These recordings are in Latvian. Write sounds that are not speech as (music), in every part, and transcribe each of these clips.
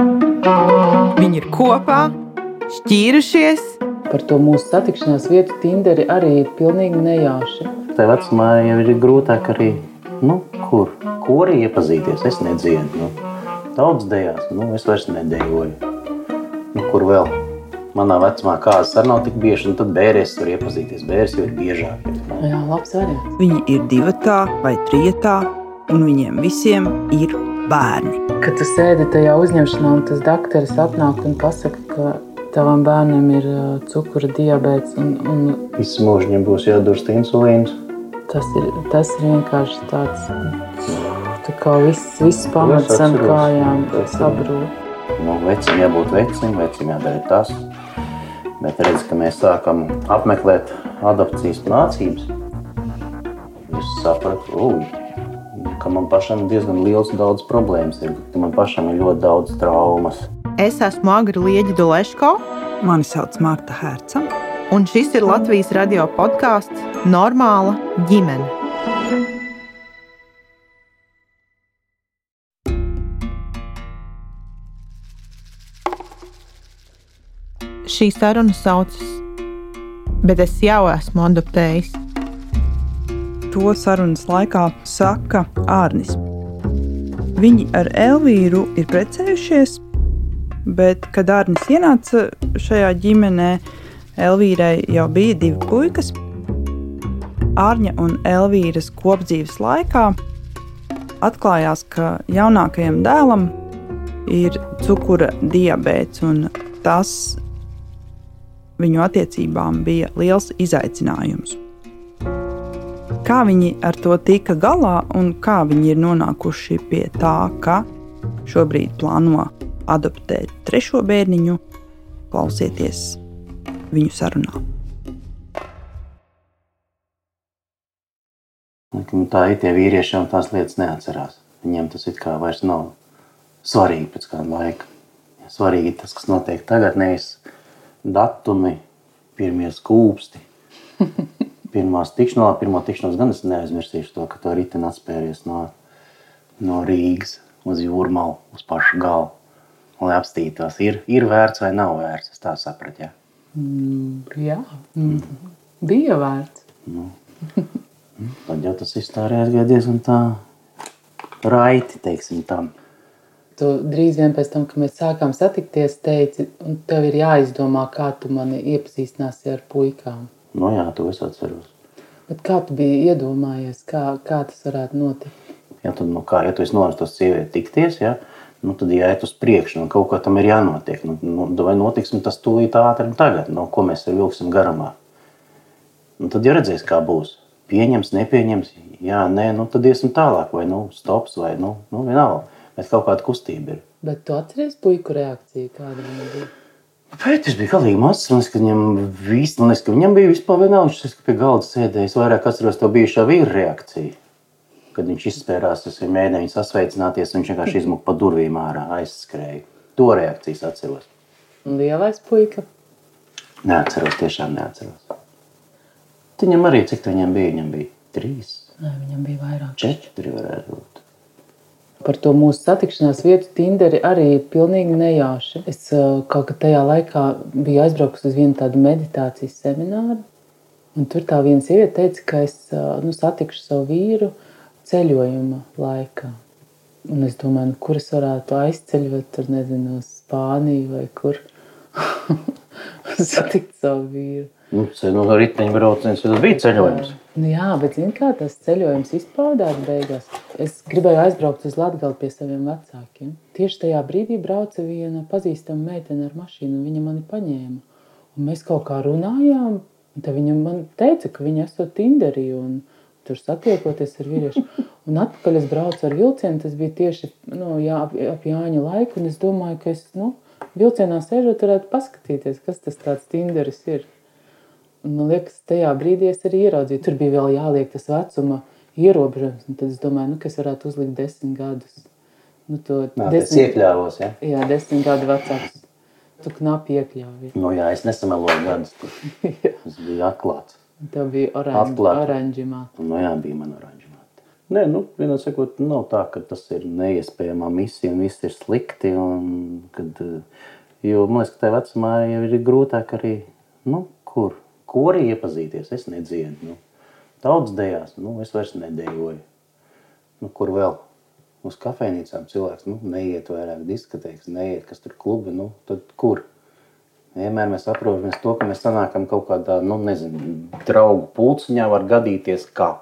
Viņi ir kopā, šķīrušies. Par to mūsu satikšanās vietu Tinderi arī ir pilnīgi nejauši. Tā vecumā jau ir grūtāk arī, nu, kur, kur arī iepazīties. Es nedziedu, nu, daudz dejās, nu, es vairs nedejoju. Nu, kur vēl? Manā vecumā kāzas arī nav tik bieži, un tad bērēs var iepazīties. Bērēs jau ir biežāk. Jā, labs variants. Viņi ir divatā vai trijotā, un viņiem visiem ir bērni. Kad tu sēdi tajā uzņemšanā, un tas dakteris atnāk un pasaka, ka tavam bērnam ir uh, cukura diabēts, un, un Visu mūžu viņam būs jādurst insulīns. tas ir, tas ir vienkārši tāds, tā kā viss, viss pamats zem kājām sabrūk. Nu, vecim jābūt vecim, vecim jādara tas. Bet redz, ka mēs sākam apmeklēt adaptācijas mācības. Es sapratu, uj, ka man pašam ir diezgan liels daudz problēmas. Ir, ka man pašam ir ļoti daudz traumas. Es esmu Agri Lieģa Duleško, Mani sauc Marta Herca. un šis ir Latvijas radio podkāsts Normāla ģimene. Šī saruna saucas, bet es jau esmu adoptējis. To sarunas laikā saka Ārnis. Viņi ar Elvīru ir precējušies, bet, kad Ārnis ienāca šajā ģimenē, Elvīrai jau bija divi puikas. Ārņa un Elvīras kopdzīves laikā atklājās, ka jaunākajam dēlam ir cukura diabēts, un tas viņu attiecībām bija liels izaicinājums kā viņi ar to tika galā un kā viņi ir nonākuši pie tā, ka šobrīd plāno adoptēt trešo bērniņu, klausieties viņu sarunā. Un Tā ir tie vīrieši, jau tās lietas neatcerās. Viņiem tas it kā vairs nav svarīgi pēc kāda laika. Svarīgi ir tas, kas notiek tagad, nevis datumi, pirmie skūpsti. (laughs) Pirmās tikšanās, pirmā tikšanās gan es neaizmirsīšu to, ka to riteni atspēries no, no Rīgas uz jūrmalu, uz pašu galu. Lai apstītos, ir, ir vērts vai nav vērts. Es tā sapratu. Ja? Jā, mm. bija vērts. (laughs) Tad jau tas aizgāja diezgan tā raiti, teiksim, tam. Tu drīz vien pēc tam, kad mēs sākām satikties, teici, un tev ir jāizdomā, kā tu mani iepazīstināsi ar puikām. Nu jā, to es atceros. Bet kā tu biji iedomājies, kā, kā tas varētu notikt? Ja tu, nu, kā, ja tu esi nolēmis tos sievieti tikties, ja, nu, tad jāiet uz priekšu, un kaut kā tam ir jānotiek. Nu, nu, vai notiks nu, tas tūlīt ātri un tagad, nu, ko mēs ar vilksim garumā. Nu, tad jau redzēs, kā būs. Pieņems, nepieņems, jā, nē, nu, tad iesim tālāk, vai nu, stops, vai nu, nu vienalga. Bet kaut kāda kustība ir. Bet tu atceries puiku reakciju, kāda viņa bija? Bet es biju galīgi mazs. Man liekas, ka viņam, vis, man liekas, ka viņam bija vispār vienalga. Viņš pie galda sēdēja. Es vairāk atceros to bijušā vīra reakciju. Kad viņš izspērās, tas viņa mēģināja viņu sasveicināties, viņš vienkārši izmuka pa durvīm ārā, aizskrēja. To reakcijas atceros. Lielais puika? Neatceros, tiešām neatceros. Viņam arī, cik viņam bija? Viņam bija trīs, Nē, viņam bija vairāk. četri varētu būt. Par to mūsu satikšanās vietu Tinderi arī pilnīgi nejauši. Es uh, kaut kā tajā laikā biju aizbraukusi uz vienu tādu meditācijas semināru. Un tur tā viena sieviete teica, ka es uh, nu, satikšu savu vīru ceļojuma laikā. Un es domāju, nu, kur es varētu aizceļot, tur nezinu, uz Spāniju vai kur. (laughs) Satikt savu vīru. Nu, ce- nu, riteņbrauciens tas bija ceļojums. Nu, jā, bet zini, kā tas ceļojums izpaudās beigās. Es gribēju aizbraukt uz Latviju pie saviem vecākiem. Tieši tajā brīdī brauca viena pazīstama meitene ar mašīnu, un viņa mani paņēma. Un mēs kaut kā runājām, un tad viņa man teica, ka viņa esot Tinderī un tur satiekoties ar vīriešu. Un atpakaļ es braucu ar vilcienu, tas bija tieši nu, jā, ap, ap Jāņa laiku, un es domāju, ka es nu, vilcienā sēžot varētu paskatīties, kas tas tāds Tinderis ir. Man liekas, tajā brīdī es arī ieraudzīju, tur bija vēl jāliek tas vecuma ierobežojums. Tad es domāju, nu, ka es varētu uzlikt desmit gadus. Nu, to Nā, tas iekļāvos, ja? Jā, desmit gadu vecāks. Tu knapi iekļāvi. Nu, jā, es nesameloju gadus. Tas (laughs) bija atklāts. Tev bija oranžimā. Nu, jā, bija man oranžmāte. Nē, nu, vienā sakot, nav tā, ka tas ir neiespējamā misija un viss ir slikti. Un... Kad, eh, jo man liekas, ka tajā vecumā jau ir grūtāk arī, nu, kur, ko arī iepazīties. Es nedziedu. Nu. Daudz dejās, nu, es vairs nedejoju. Nu, kur vēl? Uz kafejnīcām cilvēks nu, neiet vairāk diskotēkas, neiet, kas tur klubi, nu, tad kur? Vienmēr mēs aprobežamies to, ka mēs sanākam kaut kādā, nu, nezinu, draugu pulciņā var gadīties kā.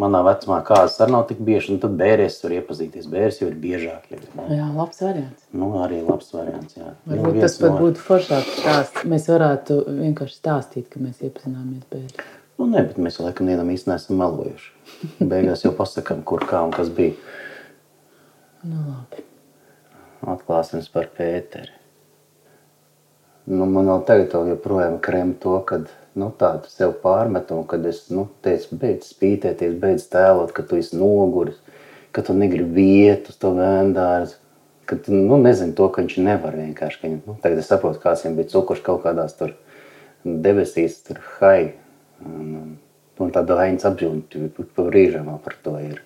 Manā vecumā kādas arī nav tik bieži, un tad bērēs var iepazīties. Bērēs jau ir biežāk. Jau, nu. Jā, labs variants. Nu, arī labs variants, jā. Varbūt Nu, tas pat no- būtu foršāks stāsts. Mēs varētu vienkārši stāstīt, ka mēs iepazināmies bērnu. Nu, ne, bet mēs laikam vienam īsti neesam melojuši. Beigās jau pasakām, kur kā un kas bija. Nu, labi. Atklāsmes par Pēteri. Nu, man vēl tagad joprojām krem to, kad nu, tādu sev pārmetumu, kad es nu, teicu, beidz spītēties, beidz tēlot, ka tu esi noguris, ka tu negribi vietu uz to vēndārzu. Ka tu nu, nezini to, ka viņš nevar vienkārši. Ka, nu, tagad es saprotu, kāds viņam bija cukurs kaut kādās tur debesīs, tur hai. Un, un, un tāda ainas apdzīvot, pa brīžam par to ir.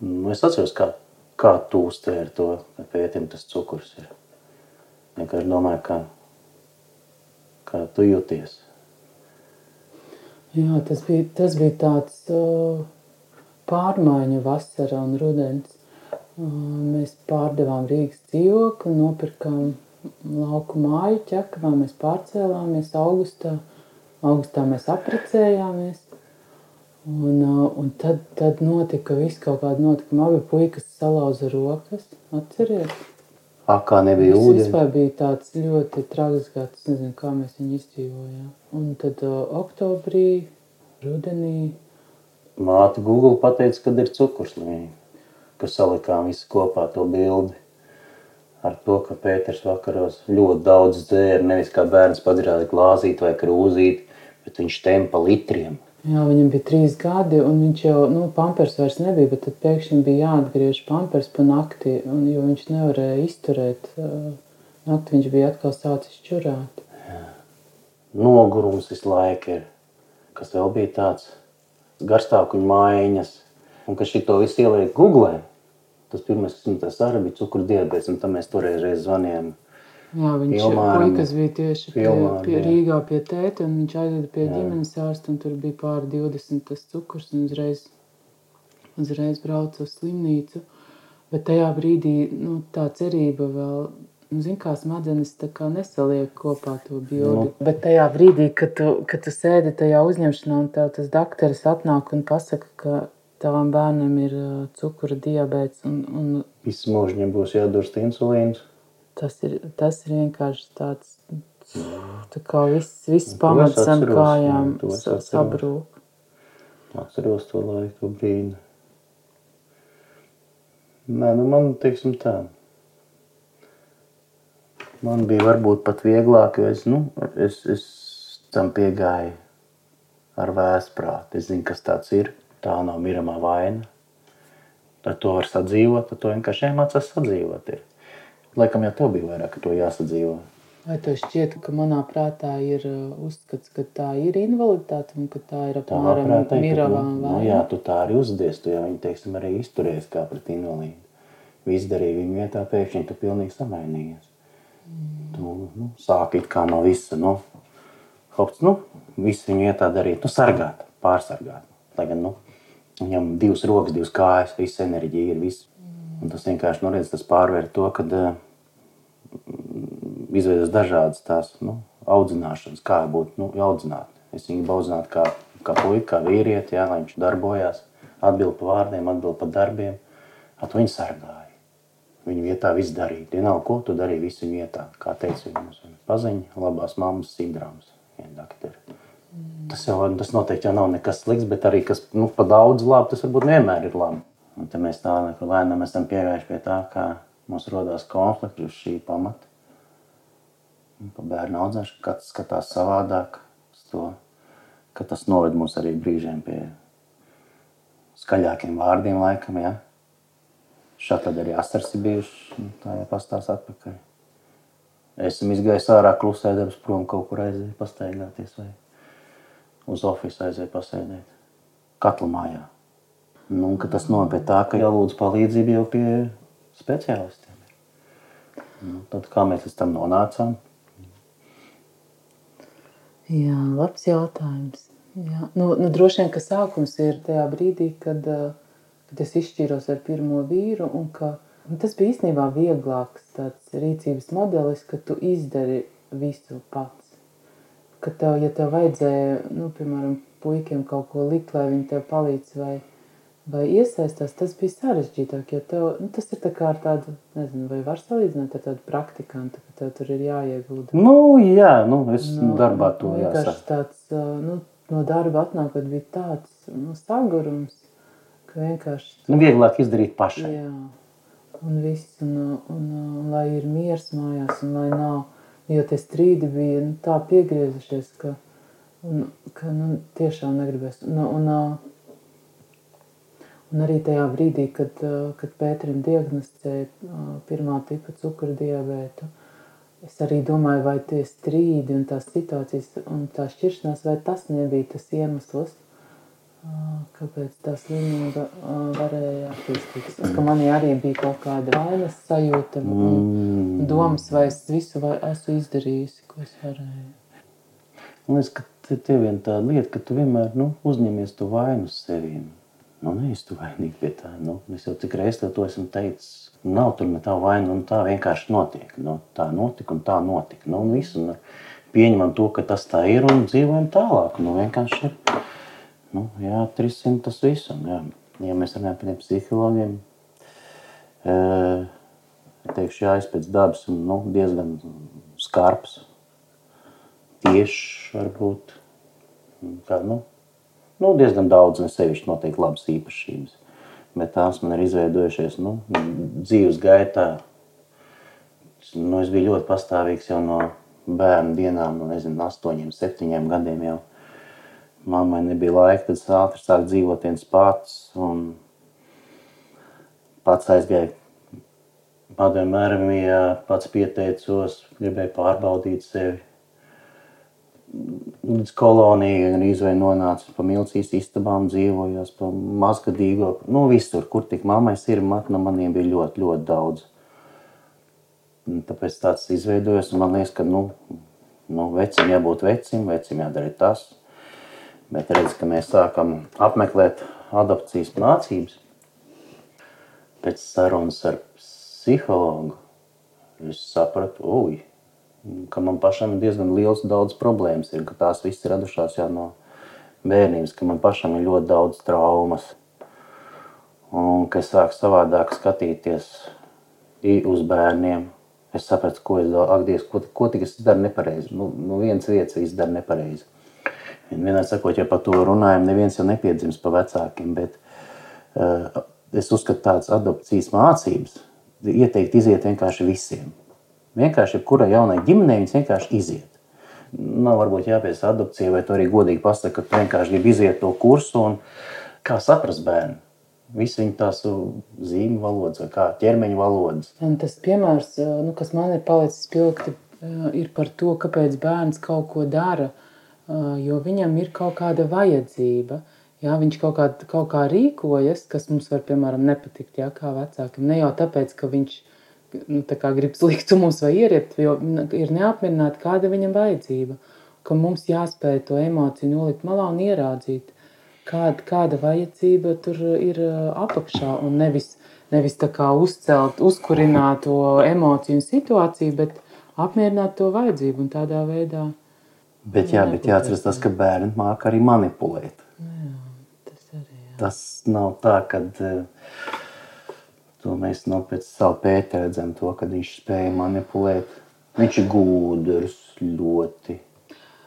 Nu, es atceros, kā, kā tu uztvēri to, ka pētim tas cukurs ir. Vienkārši domāju, kā, kā tu jūties. Jā, tas bija, tas bija tāds uh, pārmaiņu vasara un rudens. Uh, mēs pārdevām Rīgas dzīvokli, nopirkām lauku māju ķekavā, mēs pārcēlāmies augustā. Augustā mēs apprecējāmies. Un, uh, un tad, tad notika viss kaut kāda notikuma. Abi puikas salauza rokas, atceries? Akā nebija Tas ūdens. vispār bija tāds ļoti traģisks gads. Nezinu, kā mēs viņu izdzīvojām. Un tad uh, oktobrī, rudenī, Māte Google pateica, kad ir cukurs līnija. Ka salikām visi kopā to bildi. Ar to, ka Pēters vakaros ļoti daudz dzēra. Nevis kā bērns padarīja glāzīt vai krūzīt, bet viņš tempa litriem. Jā, viņam bija trīs gadi, un viņš jau, nu, pampers vairs nebija, bet tad pēkšņi bija jāatgriež pampers pa nakti, un, jo viņš nevarēja izturēt. Nakti viņš bija atkal sācis čurāt. nogurums visu laiku ir. Kas vēl bija tāds garstākuņu mājiņas. Un ka šito visu ieliek Google, tas pirmais, kas man tas arī bija cukuru diabetes, un tam mēs toreiz reiz zvanījām. Jā, viņš Ilmāram, puikas bija tieši pie, Ilmāram, pie. Rīgā pie tēta, un viņš aizveda pie Jā. ģimenes ārsta, un tur bija pāri 20 tas cukurs, un uzreiz, uzreiz brauca uz slimnīcu. Bet tajā brīdī nu, tā cerība vēl, nu, zin kā smadzenes tā kā nesaliek kopā to bildi. Nu. Bet tajā brīdī, kad tu, kad tu sēdi tajā uzņemšanā, un tev tas dakteris atnāk un pasaka, ka tavam bērnam ir cukura diabēts, un, un Visu mūžu viņam būs jādurst insulīns. Tas ir, tas ir vienkārši tāds, tā kā viss, viss es pamats zem kājām sabrūk. Atceros to laiku, to brīdi. Nē, nu man teiksim tā. Man bija varbūt pat vieglāk, jo es, nu, es, es tam piegāju ar vēsprātu. Es zinu, kas tāds ir. Tā nav miramā vaina. Ar to var sadzīvot, ar to vienkārši jāmācās sadzīvot. Ir. Laikam jau tev bija vairāk, to jāsadzīvo. Vai tev šķiet, ka manā prātā ir uh, uzskats, ka tā ir invaliditāte un ka tā ir apmēram prāt teikt, ka, miravā nu, nu, jā, tu tā arī uzdies, tu jau viņu, teiksim, arī izturies kā pret invalīdu. Viss darīja viņa vietā, pēkšņi tu pilnīgi samainījies. Tu nu, sāki it kā no visa, nu, hops, nu, viss viņa vietā darīja, tu sargāt, pārsargāt. Lai gan, nu, viņam divas rokas, divas kājas, viss enerģija ir, viss. Un tas vienkārši, nu, redz, tas pārvēr to, kad uh, izveidos dažādas tās nu, audzināšanas, kā būt nu, audzināt. Es viņu gribu audzināt kā, kā puiku, kā vīrieti, jā, lai viņš darbojās, atbild par vārdiem, atbild par darbiem. At viņu sargāja. Viņa vietā viss darīja. Vienalga, ko tu darīji, visu vietā. Kā teica mums paziņa, labās mammas sindroms. Tas jau tas noteikti jau nav nekas slikts, bet arī kas nu, pa daudz labi, tas varbūt vienmēr ir labi. Un tad mēs tā lēnām esam piegājuši pie tā, kā mums rodās konflikti uz šī pamata. Un Pa bērnu audzēšanu katrs skatās savādāk uz to, ka tas noved mūs arī brīžiem pie skaļākiem vārdiem laikam, ja? Šā tad arī asars ir bijuši, tā jau pastāst atpakaļ. Esam izgājis ārā klusēdams prom kaut kur aiziet pastaigāties vai uz ofisu aiziet pasēdēt. Katla mājā. Nu, tas noved pie tā, ka jālūdz palīdzību jau pie speciālistiem. Nu, tad kā mēs līdz tam nonācām? Jā, labs jautājums. Jā. Nu, nu, droši vien, ka sākums ir tajā brīdī, kad, uh, kad es izšķīros ar pirmo vīru. Ka, nu, tas bija īstenībā vieglāks rīcības modelis, ka tu izdari visu pats. Ka tev, ja tev vajadzēja, nu, piemēram, puikiem kaut ko likt, lai viņi tev palīdz vai vai iesaistās, tas bija sarežģītāk. Jo tev, nu, tas ir kā ar tādu, nezinu, vai var salīdzināt ar tādu praktikantu, ka tev tur ir jāiegulda. Nu, jā, nu, es nu, darbā to jāsaka. Tāds, nu, no darba atnākot bija tāds nu, sagurums, ka vienkārši... Nu, vieglāk izdarīt pašai. Jā, un viss, un, un, un, un lai ir miers mājās, un lai nav, jo tie strīdi bija nu, tā piegriezušies, ka, un, ka nu, tiešām negribēs. Un, un, un, Un arī tajā brīdī, kad, kad Pēterim diagnosticēja pirmā tipa cukura diabētu, es arī domāju, vai tie strīdi un tās situācijas un tā šķiršanās, vai tas nebija tas iemesls, kāpēc tā slimība varēja attīstīties. Es, ka manī arī bija kaut kāda vainas sajūta un mm. domas, vai es visu vai esmu izdarījusi, ko es varēju. Man liekas, ka tev vien tāda lieta, ka tu vienmēr nu, uzņemies to vainu sevīm. Nu, neesi tu vainīgi pie tā. Nu, es jau cik reizes to esmu teicis. Nav tur ne tā vaina, un tā vienkārši notiek. Nu, tā notika un tā notika. Nu, un visu, un pieņemam to, ka tas tā ir un dzīvojam tālāk. Nu, vienkārši ir nu, jāatrisina tas viss. Jā. Ja mēs runājam par psihologiem, e, teikšu, jā, es pēc dabas nu, diezgan skarps, tieši varbūt, kā, nu, Nu, diezgan daudz, ne sevišķi noteikti labas īpašības. Bet tās man ir izveidojušies nu, dzīves gaitā. Nu, es biju ļoti pastāvīgs jau no bērnu dienām, no nezinu, astoņiem, septiņiem gadiem jau. Mammai nebija laika, tad es ātri sāku dzīvot viens pats. Un pats aizgāju padomju armijā, pats pieteicos, gribēju pārbaudīt sevi līdz kolonijai, gan izvēlē nonāca pa milcīs istabām, dzīvojos pa mazgadīgo, nu visur, kur tik mammai ir, mat, no maniem bija ļoti, ļoti daudz. Un tāpēc tāds izveidojos, un man liekas, ka, nu, nu vecim jābūt vecim, vecim jādara tas. Bet redz, ka mēs sākam apmeklēt adopcijas mācības. Pēc sarunas ar psihologu es sapratu, uj, ka man pašam ir diezgan liels daudz problēmas, ir, ka tās visas radušās jau no bērnības, ka man pašam ir ļoti daudz traumas. Un ka es sāku savādāk skatīties uz bērniem. Es sapratu, ko es daru, ak, Dievs, ko, ko tik es daru nepareizi. Nu, nu viens vietas viss dara nepareizi. Vienmēr sakot, ja par to runājam, neviens jau nepiedzims pa vecākiem, bet uh, es uzskatu tādas adopcijas mācības ieteikt iziet vienkārši visiem. Vienkārši jebkurai jaunai ģimenei viņas vienkārši iziet. Nav varbūt jāpies adopcija, vai tu arī godīgi pasaki, ka tu vienkārši gribi iziet to kursu un kā saprast bērnu. Visi viņi tās zīmju valodas vai kā ķermeņa valodas. Un tas piemērs, nu, kas man ir palicis pilgti, ir par to, kāpēc bērns kaut ko dara, jo viņam ir kaut kāda vajadzība. Jā, viņš kaut kā, kaut kā rīkojas, kas mums var, piemēram, nepatikt, jā, kā vecākam. Ne jau tāpēc, ka viņš ir nu, grib slikt mums vai ieriept, jo ir neapmierināta kāda viņam vajadzība. Ka mums jāspēj to emociju nolikt malā un ieraudzīt, kāda, kāda vajadzība tur ir apakšā. Un nevis, nevis tā kā uzcelt, uzkurināt to emociju un situāciju, bet apmierināt to vajadzību un tādā veidā. Bet, jā, bet jāatcerās tas, ka bērni māca arī manipulēt. Jā, tas arī. Jā. Tas nav tā, ka. Uh, To mēs no nu, pēc savu pēta redzam, to, ka viņš spēja manipulēt. Viņš ir gudrs ļoti.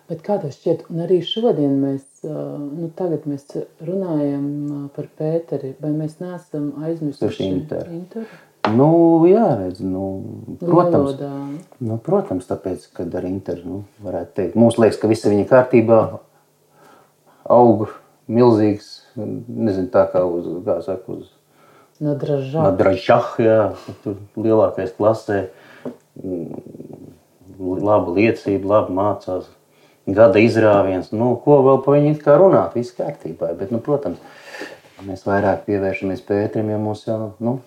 Bet kā tas šķiet, un arī šodien mēs, nu mēs runājam par Pēteri, vai mēs neesam aizmirsuši Interu? Interu? Nu, jā, redz, nu, protams, Valodā. nu, protams, tāpēc, kad ar Interu, nu, varētu teikt, mums liekas, ka viss ir viņa kārtībā, aug milzīgs, nezinu, tā kā uz, kā saka, uz No dražā. No dražā, jā, tur lielākais klasē. Laba liecība, labi mācās. Gada izrāviens. Nu, ko vēl par viņu kā runāt? Viss kārtībā. Bet, nu, protams, mēs vairāk pievēršamies Pēterim, ja mums jau, nu,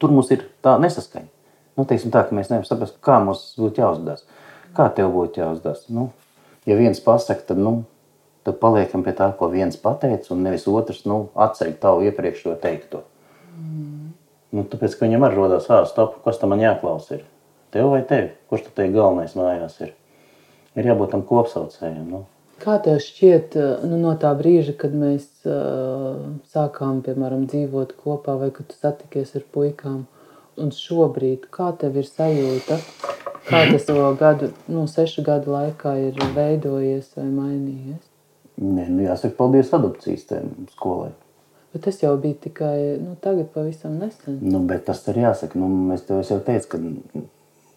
tur mums ir tā nesaskaņa. Nu, teiksim tā, ka mēs nevaram saprast, kā mums būtu jāuzvedās. Kā tev būtu jāuzvedās? Nu, ja viens pasaka, tad, nu, tad paliekam pie tā, ko viens pateica, un nevis otrs nu, atceļ tavu iepriekš to teikto. Nu, tāpēc, ka viņam arī rodas, ah, stop, kas tam man jāklausa ir? Tev vai tev? Kurš tad te galvenais mājās ir? Ir jābūt tam kopsaucējiem. Nu. Kā tev šķiet, nu, no tā brīža, kad mēs uh, sākām, piemēram, dzīvot kopā, vai kad tu satikies ar puikām, un šobrīd, kā tev ir sajūta, kā (clears throat) tas to gadu, nu, sešu gadu laikā ir veidojies vai mainījies? Nē, nu, jāsaka, paldies adopcijas skolai. Bet tas jau bija tikai nu, tagad, pavisam nesen. Nu, bet tas ir jāsaka. Nu, es tev jau teicu, ka nu,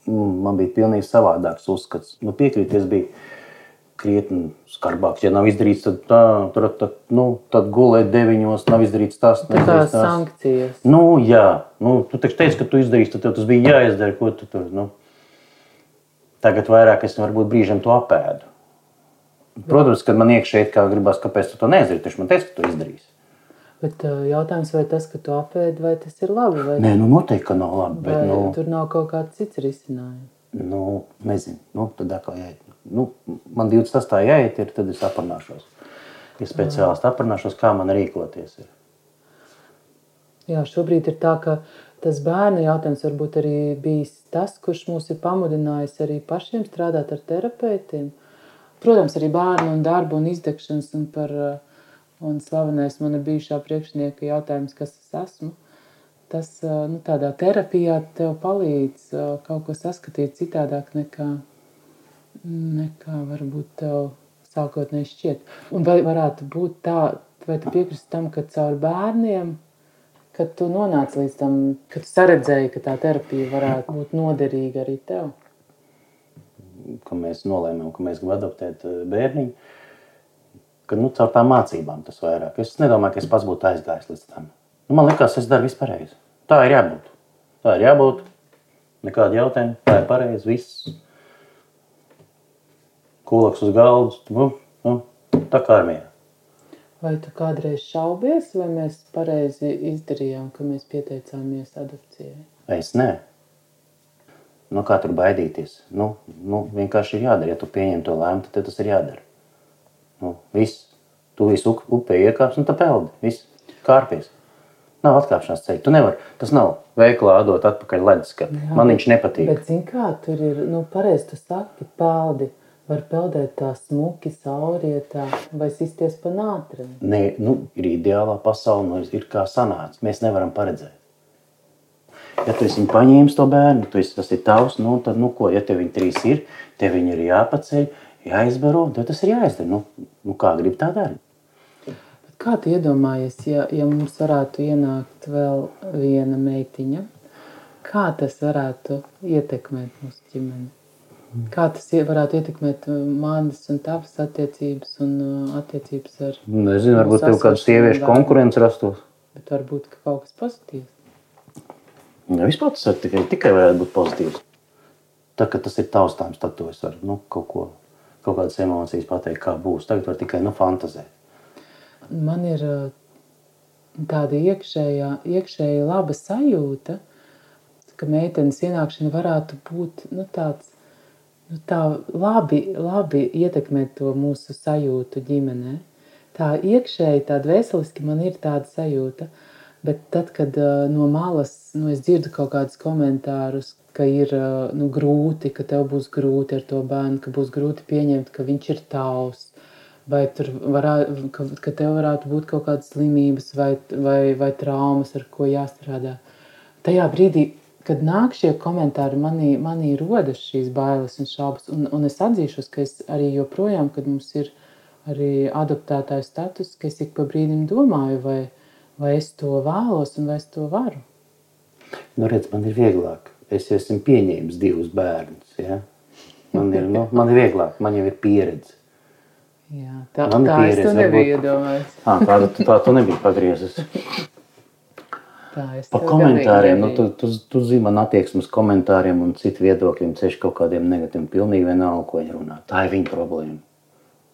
man bija pilnīgi savādāks uzskats. Nu, piekrīties bija krietni skarbāks. Ja nav izdarīts, tad, tā, tur, tad, nu, tad gulēt deviņos, nav izdarīts tas. Tā kā sankcijas. Nu, jā, nu, tu taču teici, ka tu izdarīsi, tad tev tas bija jāizdara, ko tu tur. Nu. Tagad vairāk es varbūt brīžam to apēdu. Protams, kad man iekšēji kā gribas, kāpēc tu to neizdarīji, taču man teica, ka tu izdarīsi. Bet uh, jautājums, vai tas, ka tu apēdi, vai tas ir labi? Vai... Nē, nu noteikti, ka nav labi. Bet, nu, tur nav kaut kāds cits risinājums. Nu, nezinu, nu, tad atkal jāiet nu, man 28. jāiet, ir, tad es aprunāšos. Ja speciālisti aprunāšos, kā man rīkoties. Ir. Jā, šobrīd ir tā, ka tas bērnu jautājums varbūt arī bijis tas, kurš mūs ir pamudinājis arī pašiem strādāt ar terapeitiem. Protams, arī bērnu un darbu un izdegšanas un par un slavenais mana bijušā priekšnieka jautājums, kas es esmu. Tas nu, tādā terapijā tev palīdz kaut ko saskatīt citādāk nekā nekā varbūt tev sākotnēji šķiet. Un vai varētu būt tā, vai tu piekrist tam, ka caur bērniem, kad tu nonāc līdz tam, kad saredzēji, ka tā terapija varētu būt noderīga arī tev? Ka mēs nolēmām, ka mēs gribam adoptēt bērniņu, ka nu, caur tām mācībām tas vairāk. Es nedomāju, ka es pats būtu aizgājis līdz tam. Nu, man liekas, es daru visu pareizi. Tā ir jābūt. Tā ir jābūt. Nekāda jautājuma. Tā ir pareizi. Viss kulaks uz galda. Nu, nu, tā kā armijā. Vai tu kādreiz šaubies, vai mēs pareizi izdarījām, ka mēs pieteicāmies adopcijai? Es nē. Nu, kā tur baidīties? Nu, nu, vienkārši ir jādara. Ja tu pieņem to lēmumu, tad tas ir jādara. Nu, viss. Tu visu upē iekāps un tā peldi. Viss. Kārpies. Nav atkāpšanās ceļa. Tu nevari. Tas nav veiklā atdot atpakaļ ledus. Man viņš nepatīk. Bet, zin kā, tur ir, nu, pareizi tu saki, peldi var peldēt tā smuki, saurietā vai sisties pa nātrēm. Nē, nu, ir ideālā pasaule, nu, ir kā sanāca. Mēs nevaram paredzēt. Ja tu esi paņēmis to bērnu, tu esi, tas ir tavs, nu, tad, nu, ko, ja tev viņi trīs ir, tev viņi ir jāpaceļ, jāizbaro, tad tas ir jāizdara. Nu, nu kā grib tā darīt. Kā tu iedomājies, ja, ja mums varētu ienākt vēl viena meitiņa, kā tas varētu ietekmēt mūsu ģimeni? Kā tas varētu ietekmēt uh, manas un tavas attiecības un uh, attiecības ar... Nezinu, varbūt tev kāda sieviešu konkurence rastos. Bet varbūt ka kaut kas pozitīvs. Ja vispār tas tikai, tikai varētu būt pozitīvs. Tā, ka tas ir taustāms, tad tu vari nu, kaut, ko, kaut kādas emocijas pateikt, kā būs. Tagad var tikai nu, fantazēt. Man ir uh, tāda iekšējā, iekšēja laba sajūta, ka meitenes ienākšana varētu būt nu, tāds nu, tā labi, labi ietekmē to mūsu sajūtu ģimenē. Tā iekšēji, tā dvēseliski man ir tāda sajūta, bet tad, kad uh, no malas nu, es dzirdu kaut kādus komentārus, ka ir nu, grūti, ka tev būs grūti ar to bērnu, ka būs grūti pieņemt, ka viņš ir tavs, vai varā, ka, ka tev varētu būt kaut kādas slimības vai, vai, vai traumas, ar ko jāstrādā. Tajā brīdī kad nāk šie komentāri, manī, manī rodas šīs bailes un šaubas. Un, un es atzīšos, ka es arī joprojām, kad mums ir arī adaptētāja status, ka es ik pa brīdim domāju, vai, vai es to vēlos un vai es to varu. Nu, redz, man ir vieglāk. Es esmu pieņēmis divus bērnus. Ja? Man, ir, nu, man ir vieglāk, man jau ir pieredze. Jā, tā man tā pieredze, es to nebiju iedomājies. Tā, tā, tā tu nebija pagriezis. Tā, Par komentāriem, nu, tu, tu, tu zini, man attieksmes komentāriem un citu viedokļiem ceļš kaut kādiem negatīviem. Pilnīgi vienalga, ko viņi runā. Tā ir viņa problēma.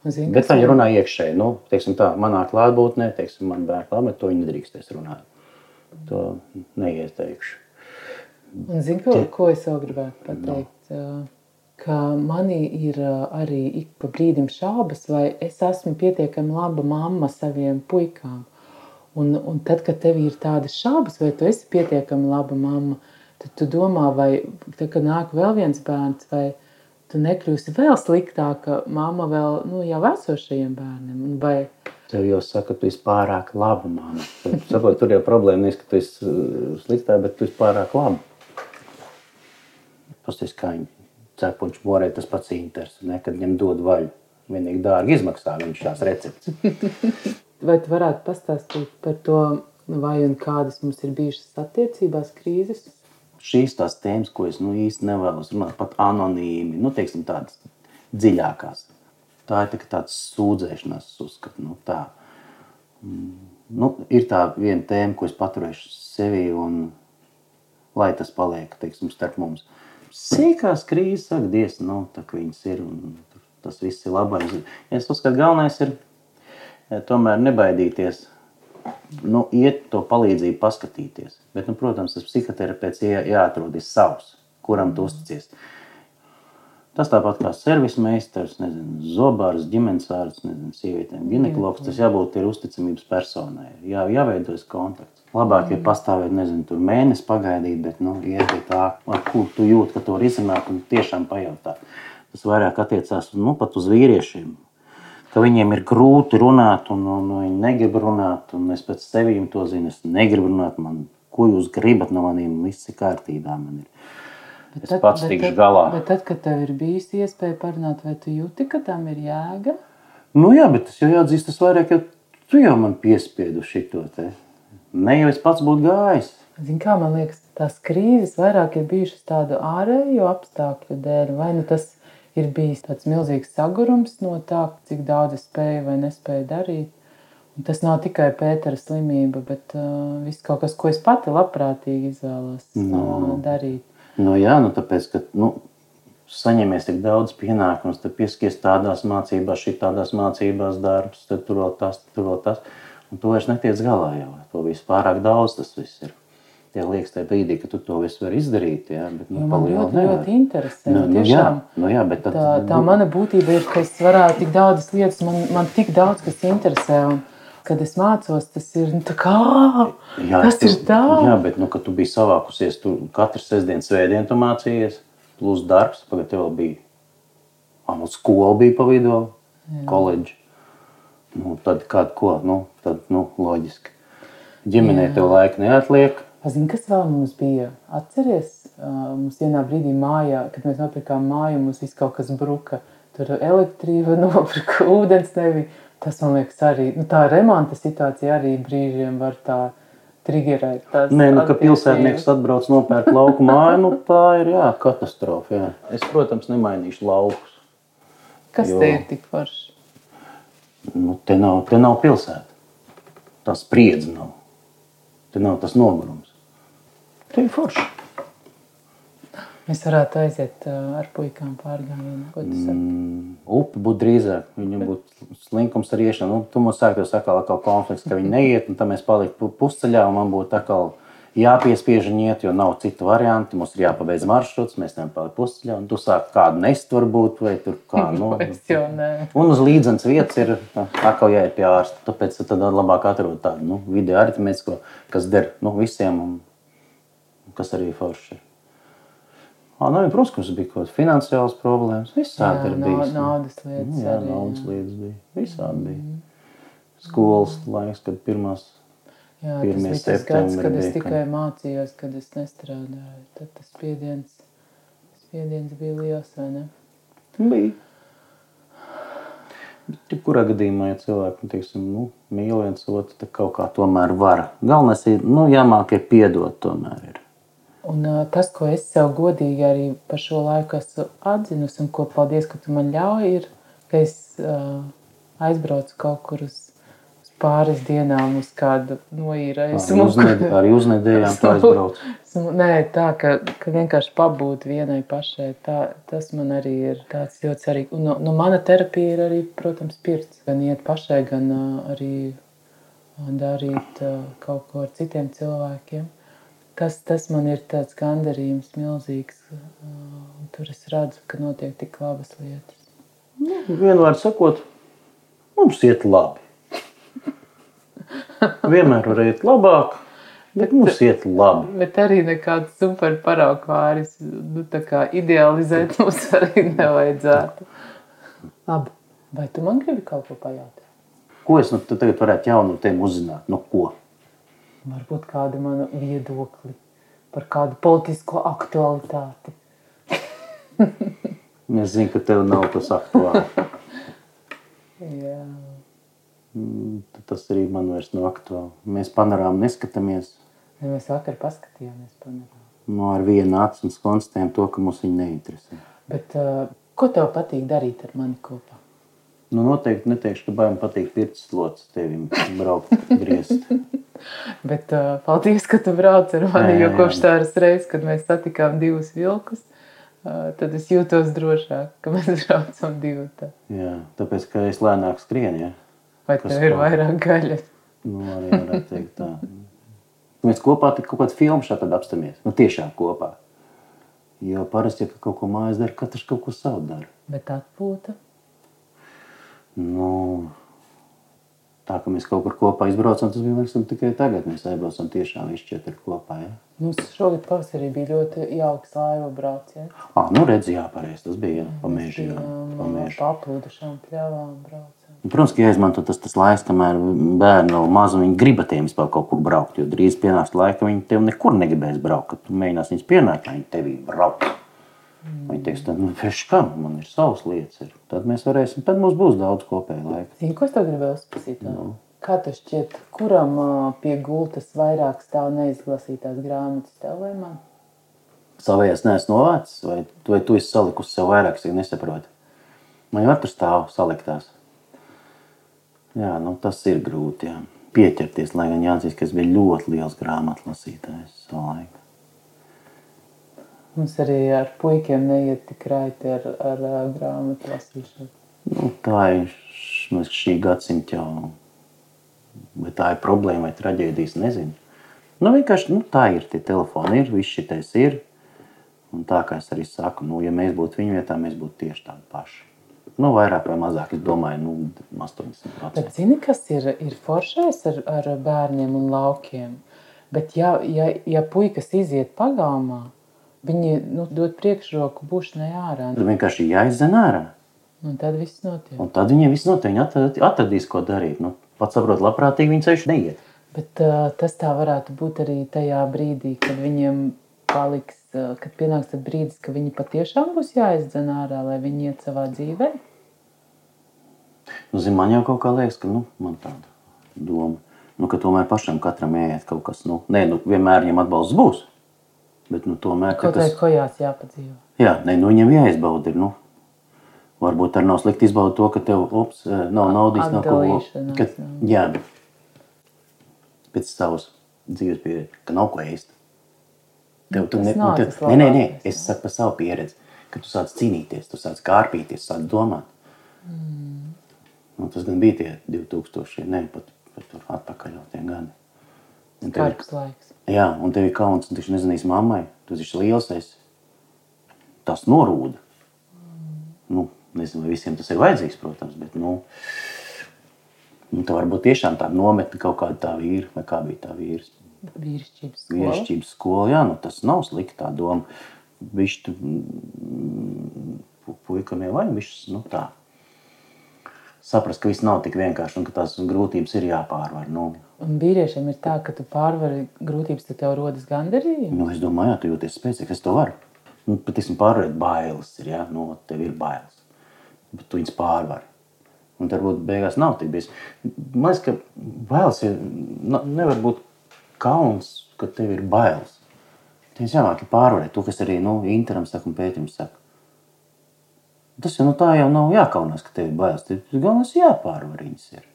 Zini, Bet viņi runā iekšēji. Nu, teiksim tā, manā klātbūtnē, teiksim, man bērnu klātbūtnē, to viņi nedrīkstēs runāt. to neieteikšu. Un zinu, ko, ko es vēl gribētu pateikt. No. Ka manī ir arī ik pa brīdim šaubas, vai es esmu pietiekami laba mamma saviem puikām. Un, un tad, kad tev ir tādas šaubas, vai tu esi pietiekami laba mamma, tad tu domā, vai tad, kad nāk vēl viens bērns, vai tu nekļūsi vēl sliktāka mamma vēl nu, jau esošajiem bērniem. Vai Tev jau saka, ka tu esi pārāk laba mamma. Sapot, tur jau problēma nevis, ka tu esi sliktā, bet tu esi pārāk laba. Pasties, kā viņi cepuņš morē, tas pats inters, ne, kad viņam dod vaļu. Vienīgi dārgi izmaksā viņš šās receptes. (laughs) Vai tu varētu pastāstīt par to, vai un kādas mums ir bijušas attiecībās krīzes? Šīs tās tēmas, ko es nu īsti nevēlos runāt, pat anonīmi, nu teiksim tādas dziļākās tā ir tā, tāds sūdzēšanās, uzskatu. Nu, tā. Mm, nu, ir tā viena tēma, ko es paturēšu sevī, un lai tas paliek teiksim, starp mums. Sīkās krīzes, saka, Dievs, nu, tā kā viņas ir, un tas viss ir labais. Es uzskatu, galvenais ir tomēr nebaidīties. Nu, iet to palīdzību, paskatīties. Bet, nu, protams, tas psihoterapeits jā, jāatrod savs, kuram tu uzticies. Tas tāpat kā servisa meistars, nezinu, zobārs, ģimenes ārsts, nezinu, sievietēm, ginekologs. Tas jābūt ir uzticamības personai. Jā, jāveidojas kontakts. Labāk ir mm. pastāvēt, nezinu, tur mēnesi pagaidīt, bet, nu, iet pie tā, ar kur tu jūti, ka to izsākt un tiešām pajautāt. Tas vairāk attiecās nu, pat uz vīriešiem. Ka viņiem ir grūti runāt, un, un, un viņi negrib runāt. Es pēc sevis to zinu. Es negribu runāt, man, ko jūs gribat no maniem, viss ir kārtībā. Man ir Bet es tad, pats tikšu tad, galā. Bet tad, kad tev ir bijusi iespēja parunāt, vai tu jūti, ka tam ir jēga? Nu jā, bet tas jau jāatzīst, tas vairāk, jo tu jau man piespiedu šito te. Ne jau es pats būtu gājis. Zin kā, man liekas, tās krīzes vairāk ir bijušas tādu ārēju apstākļu dēļ. Vai nu tas ir bijis tāds milzīgs sagurums no tā, cik daudz es spēju vai nespēju darīt. Un tas nav tikai Pētera slimība, bet uh, viss kaut kas, ko es pati labprātīgi izvēlos no. uh, darīt. Nu, jā, nu, tāpēc, ka nu, saņemies tik daudz pienākumus, tad pieskies tādās mācībās, šī tādās mācībās darbs, tad tur vēl tas, tur vēl tas. Un tu vairs netiec galā jau. To viss pārāk daudz tas viss ir. Tie liekas, tajā brīdī, ka tu to visu vari izdarīt. Jā, bet, nu, man ļoti, nevar. ļoti interesē. Nu, nu, jā, nu, jā, bet tad, tā, tā nu, mana būtība ir, ka es varētu tik daudzas lietas, man, man tik daudz kas interesē. Un, kad es mācos, tas ir nu, kā, jā, tas ir tā. Jā, bet, nu, kad tu biji savākusies, tu katru sestdienu, svētdienu tu mācījies, plus darbs, pagad tev bija, ah, nu, skola bija pa vidu, koledži. Nu, tad kādu ko, nu, tad, nu, loģiski. Ģimenē jā. tev laika neatliek. Zini, kas vēl mums bija? Atceries, mums vienā brīdī mājā, kad mēs nopirkām māju, mums viss kaut kas bruka. Tur elektrība (laughs) nopirka, ūdens nebija. Tas man liekas, arī nu, tā remonta situācija arī brīžiem var tā triggerēt. Nē, nu, ka pilsētnieks atbrauc nopērk lauku māju, nu, tā ir jā, katastrofa. Jā. Es, protams, nemainīšu laukus. Kas jo, te ir tik forši? Nu, te, nav, te nav pilsēta. Tā spriedze nav. Te nav tas nogurums. Te ir forši. Mēs varētu aiziet ar puikām pārgājienu. Mm, upe būtu drīzāk, viņam būtu slinkums ar iešanu. Nu, tu mums sāktos atkal, atkal konflikts, ka viņi neiet, un tad mēs paliktu pusceļā, un man būtu atkal jāpiespiež viņi iet, jo nav citu variantu. Mums ir jāpabeidz maršruts, mēs tam paliktu pusceļā, un tu sāk kādu nest varbūt, vai tur kā, (laughs) nu. un uz līdzenas vietas ir atkal jāiet pie ārsta. Tāpēc tad labāk atrod tādu, nu, video aritmētisko, kas der, nu, visiem, un kas arī forši ir. Ah, nu, protams, ka mums bija kaut kādas finansiālas problēmas. Visādi jā, ir bijis. Naudas lietas. Nu, jā, arī, naudas jā. lietas bija. Visādi bija. Mm. Skolas laiks, kad pirmās. Jā, tas bija tas gads, kad es tikai ka... mācījos, kad es nestrādāju. Tad tas spiediens, spiediens bija liels, vai ne? Bija. Bet, kurā gadījumā, ja cilvēki nu, teiksim, nu, mīl viens otru, tad kaut kā tomēr var. Galvenais ir, nu, jāmāk ir piedot tomēr. Ir. Un tas, ko es sev godīgi arī par šo laiku esmu atzinusi, un ko paldies, ka tu man ļauj, ir, ka es uh, aizbraucu kaut kur uz pāris dienām uz kādu noīrēju smuku. Arī uz nedēļām tā aizbrauc. Nē, tā, ka, ka vienkārši pabūt vienai pašai, tā, tas man arī ir tāds ļoti svarīgi. Un no, no mana terapija ir arī, protams, pirts. Gan iet pašai, gan uh, arī darīt uh, kaut ko ar citiem cilvēkiem. Tas, tas man ir tāds gandarījums milzīgs. Uh, tur es redzu, ka notiek tik labas lietas. Nu, vienvārds sakot, mums iet labi. Vienmēr var iet labāk, bet mums iet labi. Bet arī nekāds super paraugvāris, nu tā kā idealizēt mums arī nevajadzētu. Labi, vai tu man gribi kaut ko pajautāt? Ko es nu, tagad varētu jaunu no tiem uzzināt? Nu, ko? Varbūt kādu manu viedokli par kādu politisko aktualitāti. (laughs) Es zinu, ka tev nav tas aktuāli. (laughs) Jā. Mm, Tas arī man vairs nav aktuāli. Mēs panorāmu neskatāmies. Ja mēs vakar paskatījāmies panorāmu. No ar vienu acu un konstatējam to, ka mums viņi neinteresē. Bet uh, ko tev patīk darīt ar mani kopā? Nu, noteikti neteikšu, ka baigi patīk pirts slots tevim braukt griezt. (laughs) Bet uh, paldies, ka tu brauc ar mani, Jā, jo jā, kopš jā. tās reizes, kad mēs satikām divus vilkus, uh, tad es jūtos drošāk, ka mēs (laughs) braucam divi. tā. Jā, tāpēc, ka es lēnāk skrienu, ja? Vai tev ir tā? vairāk gaļas? Nu, arī varētu teikt tā. Mēs kopā kaut kādu filmu šādi apstāmies. Nu, tiešām kopā. Jo parasti, ja kaut ko mājas dara, katrs kaut ko savu dara. Bet atpūta. Nu, tā, ka mēs kaut kur kopā izbraucam, tas bija liekas, tikai tagad. Mēs aizbraucam tiešām visi četri kopā. Ja? Mums šogad pavasarī bija ļoti jauks laivu brauciens. Ah, nu redz, jā, pareizi. Tas bija jā, pa mežu. jā, pa uh, mežu. paplūdušām pļavām braucam. Protams, ka jāizmanto tas, tas laiks, kamēr bērni vēl mazi un viņi grib ar tiem vispār kaut kur braukt. Jo drīz pienāks laika, ka viņi tev nekur negribēs braukt. Kad tu mēģināsi viņus pienākt, lai viņi tevī braukt. Viņi teiks, tad, nu, kam man ir savas lietas. Ir. Tad mēs varēsim, tad mums būs daudz kopēja laika. Zini, ko es tev gribēju uzprasīt? Nu. Kā tev šķiet, kuram pie gultas vairāk stāv neizlasītās grāmatas, tev vai man? Savējās neesmu novācis, vai, vai tu esi salikusi sev vairāk, es nesaprotu. Man jau tur stāv saliktās. Jā, nu, tas ir grūti. Jā. Pieķerties, lai gan jāatzīst, ka es biju ļoti liels grāmatu lasītājs savā laikā. Mums arī ar puikiem neiet tik raiti ar, ar, ar grāmatu lasīšanu. Nu, tā ir šī gadsimta jau. Vai tā ir problēma vai traģēdijas, nezinu. Nu, vienkārši nu, tā ir. Tie telefoni ir, viss šitais ir. Un tā kā es arī saku, nu, ja mēs būtu viņu vietā, mēs būtu tieši tādi paši. Nu, vairāk vai mazāk, es domāju, nu, 80%. Bet zini, kas ir, ir foršais ar, ar bērniem un laukiem? Bet ja, ja, ja puikas iziet pagalmā, viņi nu, dod priekšroku būšanai ārā. Tad vienkārši jāizdzen ārā. Un tad viss notiek. Un tad viņiem viss notiek, viņi atrad, atradīs, ko darīt. Nu, pats saprot, labprātīgi viņi ceļš neiet. Bet uh, tas tā varētu būt arī tajā brīdī, kad viņiem paliks, uh, kad pienāks brīdis, ka viņi patiešām būs jāizdzen ārā, lai viņi iet savā dzīvē. Nu, zin, man jau kaut kā liekas, ka nu, man tāda doma, nu, ka tomēr pašam katram jāiet kaut kas. Nu, nē, nu, vienmēr viņam atbalsts būs. Bet nu, tomēr ka Kaut vai tas, kojās jāpadzīvo. jā, nē, nu, viņam jāizbauda. Nu, varbūt arī nav slikti izbaudīt to, ka tev ups, eh, nav naudas, nav ko ka, jā. pēc savas dzīves pieredzes, ka nav ko ēst. Tev, tu ne, nav nu, tev, tas nē, nē, nē, es saku par savu pieredzi, ka tu sāc cīnīties, tu sāc kārpīties, sāc domāt. Mm. Nu, tas gan bija tie 2000, ne pat, pat tur atpakaļ jau tie gadi. Un tev Kargs laiks. Jā, un tev ir kauns, un tu taču nezinīs mammai, tu esi liels, esi. Tas norūda. Nu, nezinu, vai visiem tas ir vajadzīgs, protams, bet, nu, nu tā varbūt tiešām tā nometne kaut kāda tā vīra, vai kā bija tā vīrs. Vīrišķības skola. Vīrišķības skola, jā, nu tas nav slikti tā doma. Viņš tu, mm, pu- puikam jau vajag, viņš, nu tā. Saprast, ka viss nav tik vienkārši un ka tās grūtības ir jāpārvar. Nu, Un vīriešiem ir tā, ka tu pārvari grūtības, tad tev rodas gandarījums. Nu, es domāju, jā, tu jūties spēcīgs, es to varu. Nu, pat esmu pārvarēt bailes, ir, ja? nu, tev ir bailes, bet tu viņus pārvari. Un varbūt beigās nav tik bijis. Man liekas, ka bailes ir, na- nevar būt kauns, ka tev ir bailes. Tev jāmāk pārvarēt to, kas arī, nu, Interam saka un pētījums saka. Tas jau, nu, tā jau nav jākaunās, ka tev ir bailes. Galvenais jāpārvar viņas ir.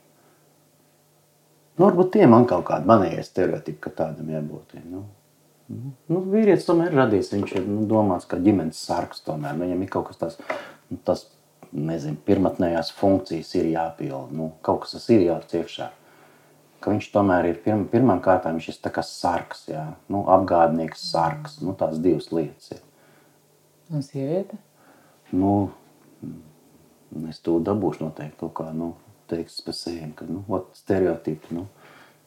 Nu, varbūt tie man kaut kādi manējie stereotipi, ka tādam jābūt. ir, Nu. Nu, vīrietis tomēr ir radījis. Viņš ir nu, domāts kā ģimenes sargs. Tomēr. Nu, Viņam ir kaut kas tāds, nu, tas, nezinu, pirmotnējās funkcijas ir jāpilda. Nu, kaut kas tas ir jāliek iekšā. ka viņš tomēr ir pirm, pirmām kārtām šis sarks, jā, nu, apgādnieks sarks, nu, tās divas lietas ir. Un sieviete? Nu, es to dabūšu noteikti kaut kā, nu, teiks pa sēm, ka, nu, ot, stereotipi, nu,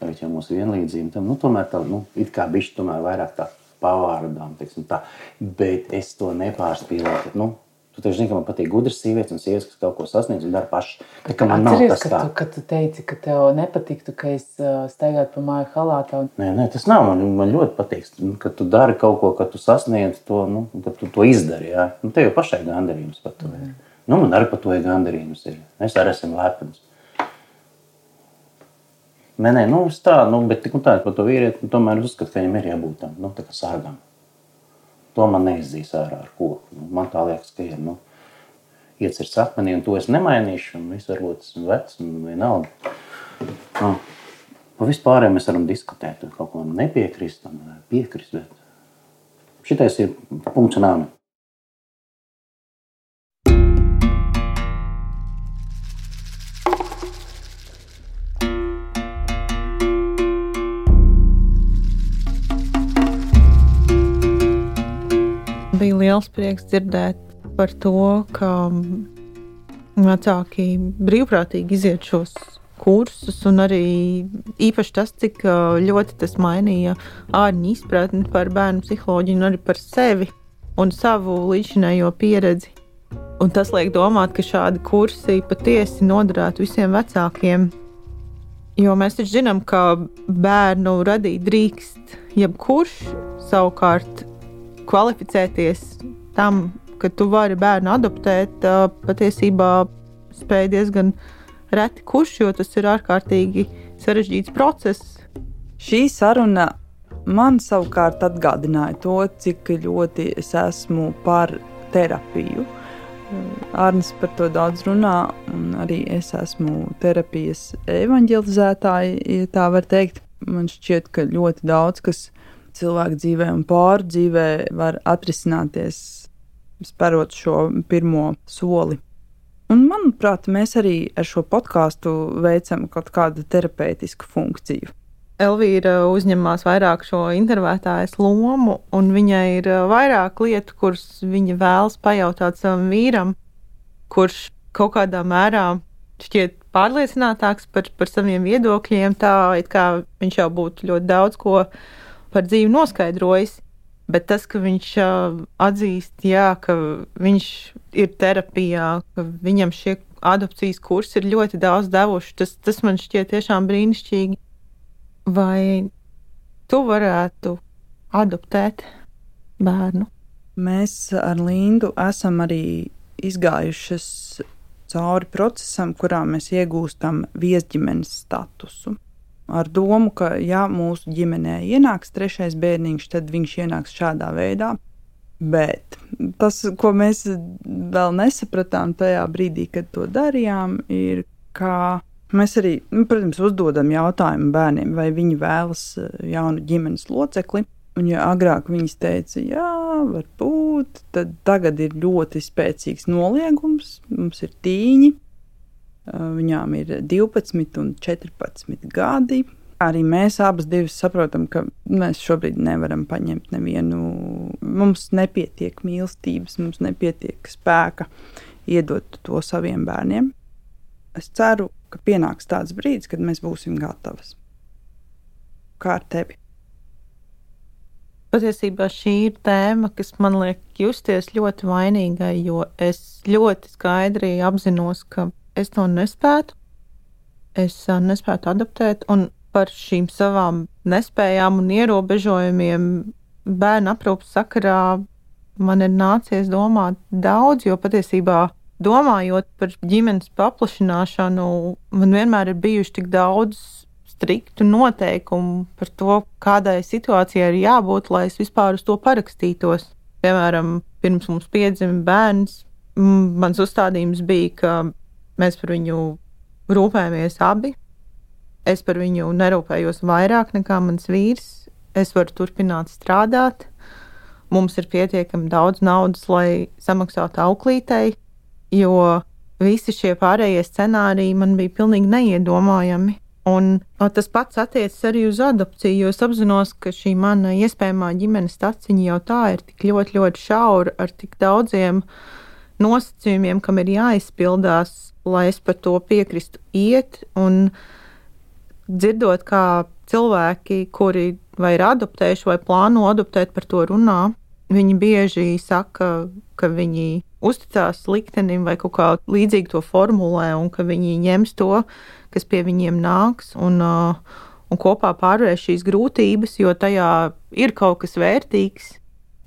tagad jau mūsu vienlīdzība, tam, nu, tomēr tā, nu, it kā bišķi tomēr vairāk tā pavārdām, teiksim tā, bet es to nepārspīlēju, nu, Tu taču zini, ka man patīk gudras sievietes un sievietes, kas kaut ko sasniedz un dara paši. Tā kā man nav Atceries, tas ka tā. tu, ka tu teici, ka tev nepatiktu, ka es uh, staigātu pa māju halātā. Un... Nē, nē, tas nav. Man, man ļoti patīk, ka tu dari kaut ko, ka tu sasniedz to, nu, ka tu to izdari. Jā. Nu, tev jau pašai gandarījums par to ir. Nu, man arī par to ir gandarījums. Ir. Es arī esmu lepns. Nē, nē, nu, tā, nu, bet tik un tā, par to vīrieti, nu, tomēr uzskatu, ka viņam ir jābūt tam, nu, tā kā sargam. To man neizdīs ārā ar koku. Nu, man tā liekas, ka ir, nu, iecirts akmenī, un to es nemainīšu, un viss varbūt esmu vecs un vienalga. Nu, par vispārējiem mēs varam diskutēt, tur kaut ko nepiekrist un piekrist, bet šitais ir punkts un āmi. Liels prieks dzirdēt par to, ka vecāki brīvprātīgi iziet šos kursus, un arī īpaši tas, cik ļoti tas mainīja ārņu izpratni par bērnu psiholoģiju, un arī par sevi un savu līdzinējo pieredzi. Un tas liek domāt, ka šādi kursi patiesi noderētu visiem vecākiem. Jo mēs taču zinām, ka bērnu radīt drīkst jebkurš, savukārt kvalificēties tam, ka tu vari bērnu adoptēt, patiesībā spēj diezgan reti kurš, jo tas ir ārkārtīgi sarežģīts process. Šī saruna man savukārt atgādināja to, cik ļoti es esmu par terapiju. Arnēs par to daudz runā, un arī es esmu terapijas evanģelizētāja, ja tā var teikt. Man šķiet, ka ļoti daudz kas cilvēku dzīvē un pāru dzīvē var atrisināties, spērot šo pirmo soli. Un, manuprāt, mēs arī ar šo podkāstu veicam kaut kādu terapeitisku funkciju. Elvīra uzņemās vairāk šo intervētājas lomu, un viņai ir ā, vairāk lietu, kuras viņa vēlas pajautāt savam vīram, kurš kaut kādā mērā šķiet pārliecinātāks par, par saviem viedokļiem. Tā it kā viņš jau būtu ļoti daudz ko par dzīvi noskaidrojis. Bet tas, ka viņš atzīst, jā, ka viņš ir terapijā, ka viņam šie adopcijas kursi ir ļoti daudz devuši, tas, tas man šķiet tiešām brīnišķīgi. Vai tu varētu adoptēt bērnu? Mēs ar Lindu esam arī izgājušas cauri procesam, kurā mēs iegūstam viesģimenes statusu. Ar domu, ka, ja mūsu ģimenē ienāks trešais bērniņš, tad viņš ienāks šādā veidā. Bet tas, ko mēs vēl nesapratām tajā brīdī, kad to darījām, ir, ka mēs arī, nu, protams, uzdodam jautājumu bērniem, vai viņi vēlas eh, jaunu ģimenes locekli. Un, ja agrāk viņas teica, jā, varbūt, tad tagad ir ļoti spēcīgs noliegums. Mums ir tīņi, viņām ir 12 un 14 gadi. Arī mēs abas saprotam, ka mēs šobrīd nevaram paņemt nevienu. Mums nepietiek mīlestības, mums nepietiek spēka iedot to saviem bērniem. Es ceru, ka pienāks tāds brīdis, kad mēs būsim gatavas. Kā ar tevi? Patiesībā šī ir tēma, kas man liek justies ļoti vainīgai, jo es ļoti skaidri apzinos, ka es to nespētu. Es nespētu adaptēt, un par šīm savām nespējām un ierobežojumiem bērnu aprūpas sakarā man ir nācies domāt daudz, jo patiesībā domājot par ģimenes paplašināšanu, man vienmēr ir bijuši tik daudz striktu noteikumu par to, kādai situācijai ir jābūt, lai es vispār uz to parakstītos. Piemēram, pirms mums piedzima bērns, mans uzstādījums bija, ka mēs par viņu rūpējamies abi. Es par viņu nerūpējos vairāk nekā mans vīrs. Es varu turpināt strādāt. Mums ir pietiekami daudz naudas, lai samaksātu auklītei, jo visi šie pārējie scenāriji man bija pilnīgi neiedomājami. Un tas pats attiecas arī uz adopciju, jo es apzinos, ka šī mana iespējamā ģimenes taciņa jau tā ir tik ļoti, ļoti šaura, ar tik daudziem nosacījumiem, kam ir jāizpildās, lai es par to piekristu iet. Un dzirdot, kā cilvēki, kuri vai ir adoptējuši, vai plāno adoptēt, par to runā, viņi bieži saka, ka viņi uzticās liktenim vai kaut kā līdzīgi to formulē, un ka viņi ņems to kas pie viņiem nāks un, uh, un kopā pārvarēs šīs grūtības, jo tajā ir kaut kas vērtīgs.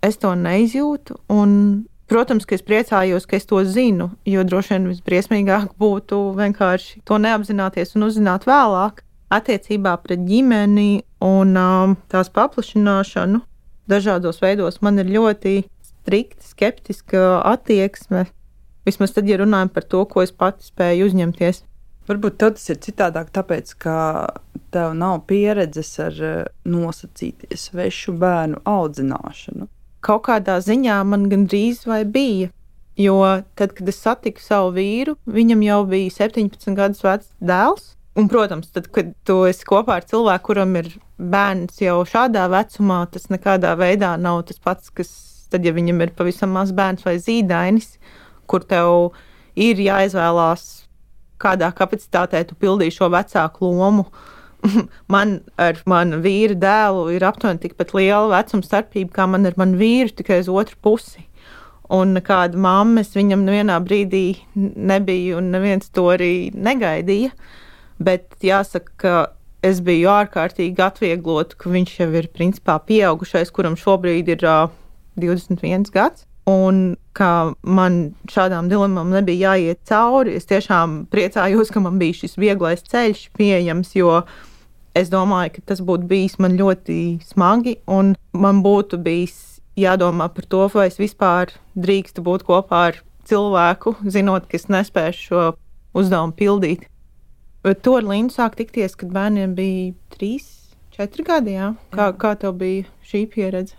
Es to neizjūtu. Un, protams, ka es priecājos, ka es to zinu, jo droši vien visbriesmīgāk (laughs) būtu vienkārši to neapzināties un uzzināt vēlāk. Attiecībā pret ģimeni un um, tās paplašināšanu dažādos veidos man ir ļoti strikta, skeptiska attieksme. Vismaz tad, ja runājam par to, ko es pati spēju uzņemties. Varbūt tas ir citādāk, tāpēc, ka tev nav pieredzes ar eh, nosacīties svešu bērnu audzināšanu. Kaut kādā ziņā man gandrīz vai bija. Jo tad, kad es satiku savu vīru, viņam jau bija 17 gadus vecs dēls. Un, protams, tad, kad tu esi kopā ar cilvēku, kuram ir bērns jau šādā vecumā, tas nekādā veidā nav tas pats, kas tad, ja viņam ir pavisam mazs bērns vai zīdainis, kur tev ir jāizvēlās kādā kapacitātē tu pildīji šo vecāku lomu. (laughs) man ar manu vīru dēlu ir aptuveni tikpat liela vecuma starpība, kā man ar manu vīru, tikai uz otru pusi. Un kāda mamma es viņam nevienā brīdī nebija, un neviens to arī negaidīja. Bet jāsaka, ka es biju ārkārtīgi atvieglota, ka viņš jau ir principā pieaugušais, kuram šobrīd ir uh, 21 gads. Un kā man šādām dilemām nebija jāiet cauri, es tiešām priecājos, ka man bija šis vieglais ceļš pieejams, jo es domāju, ka tas būtu bijis man ļoti smagi, un man būtu bijis jādomā par to, vai es vispār drīkstu būt kopā ar cilvēku, zinot, ka es nespēšu šo uzdevumu pildīt. Bet to ar Līnu sāk tikties, kad bērniem bija trīs, četri gadi. Jā? Kā, kā tev bija šī pieredze?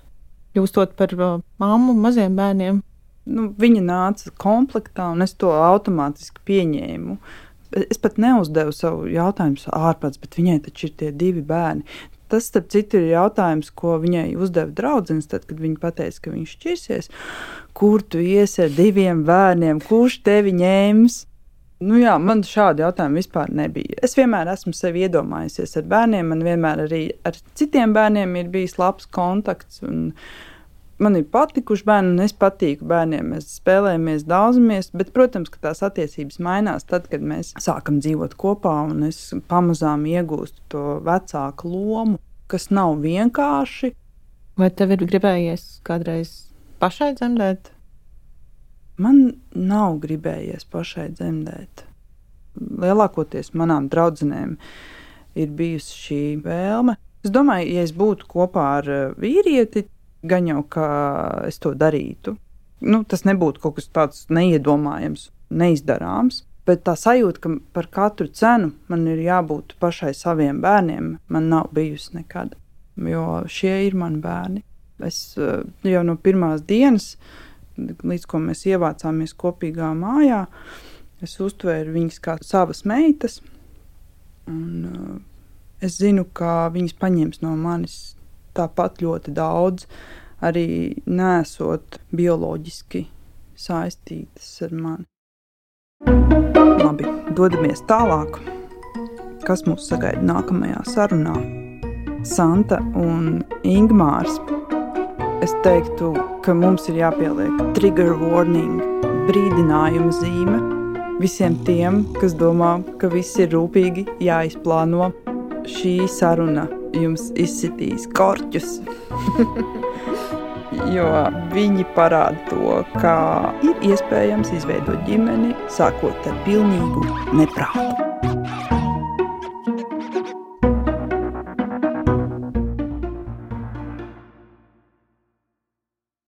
kļūstot par uh, mammu maziem bērniem? Nu, viņa nāca komplektā, un es to automātiski pieņēmu. Es pat neuzdevu savu jautājumu ārpus, bet viņai taču ir tie divi bērni. Tas, starp citu, ir jautājums, ko viņai uzdeva draudzene, kad viņa teica, ka viņš šķirsies. Kur tu iesi ar diviem bērniem, kurš tevi ņēmis? Nu jā, man šādi jautājumi vispār nebija. Es vienmēr esmu sevi iedomājusies ar bērniem, man vienmēr arī ar citiem bērniem ir bijis labs kontakts. Man ir patikuši bērni, un es patīku bērniem. Mēs spēlējamies, daudzamies, bet, protams, ka tās attiecības mainās tad, kad mēs sākam dzīvot kopā, un es pamazām iegūstu to vecāku lomu, kas nav vienkārši. Vai tev ir gribējies kādreiz pašai dzemdēt? Man nav gribējies pašai dzemdēt. Lielākoties manām draudzenēm ir bijusi šī vēlme. Es domāju, ja es būtu kopā ar eh, vīrieti, gan jau kā es to darītu. Nu, tas nebūtu kaut kas tāds neiedomājams, neizdarāms. Bet tā sajūta, ka par katru cenu man ir jābūt pašai saviem bērniem, man nav bijusi nekad. Jo šie ir mani bērni. Es eh, jau no pirmās dienas līdz ko mēs ievācāmies kopīgā mājā, es uztvēru viņas kā savas meitas. Un, uh, es zinu, ka viņas paņems no manis tāpat ļoti daudz, arī nesot bioloģiski saistītas ar mani. Labi, dodamies tālāk. Kas mūs sagaida nākamajā sarunā? Santa un Ingmārs es teiktu, ka mums ir jāpieliek trigger warning, brīdinājuma zīme visiem tiem, kas domā, ka viss ir rūpīgi jāizplāno. Šī saruna jums izsitīs korķus. (laughs) jo viņi parāda to, kā ir iespējams izveidot ģimeni, sākot ar pilnīgu neprātu.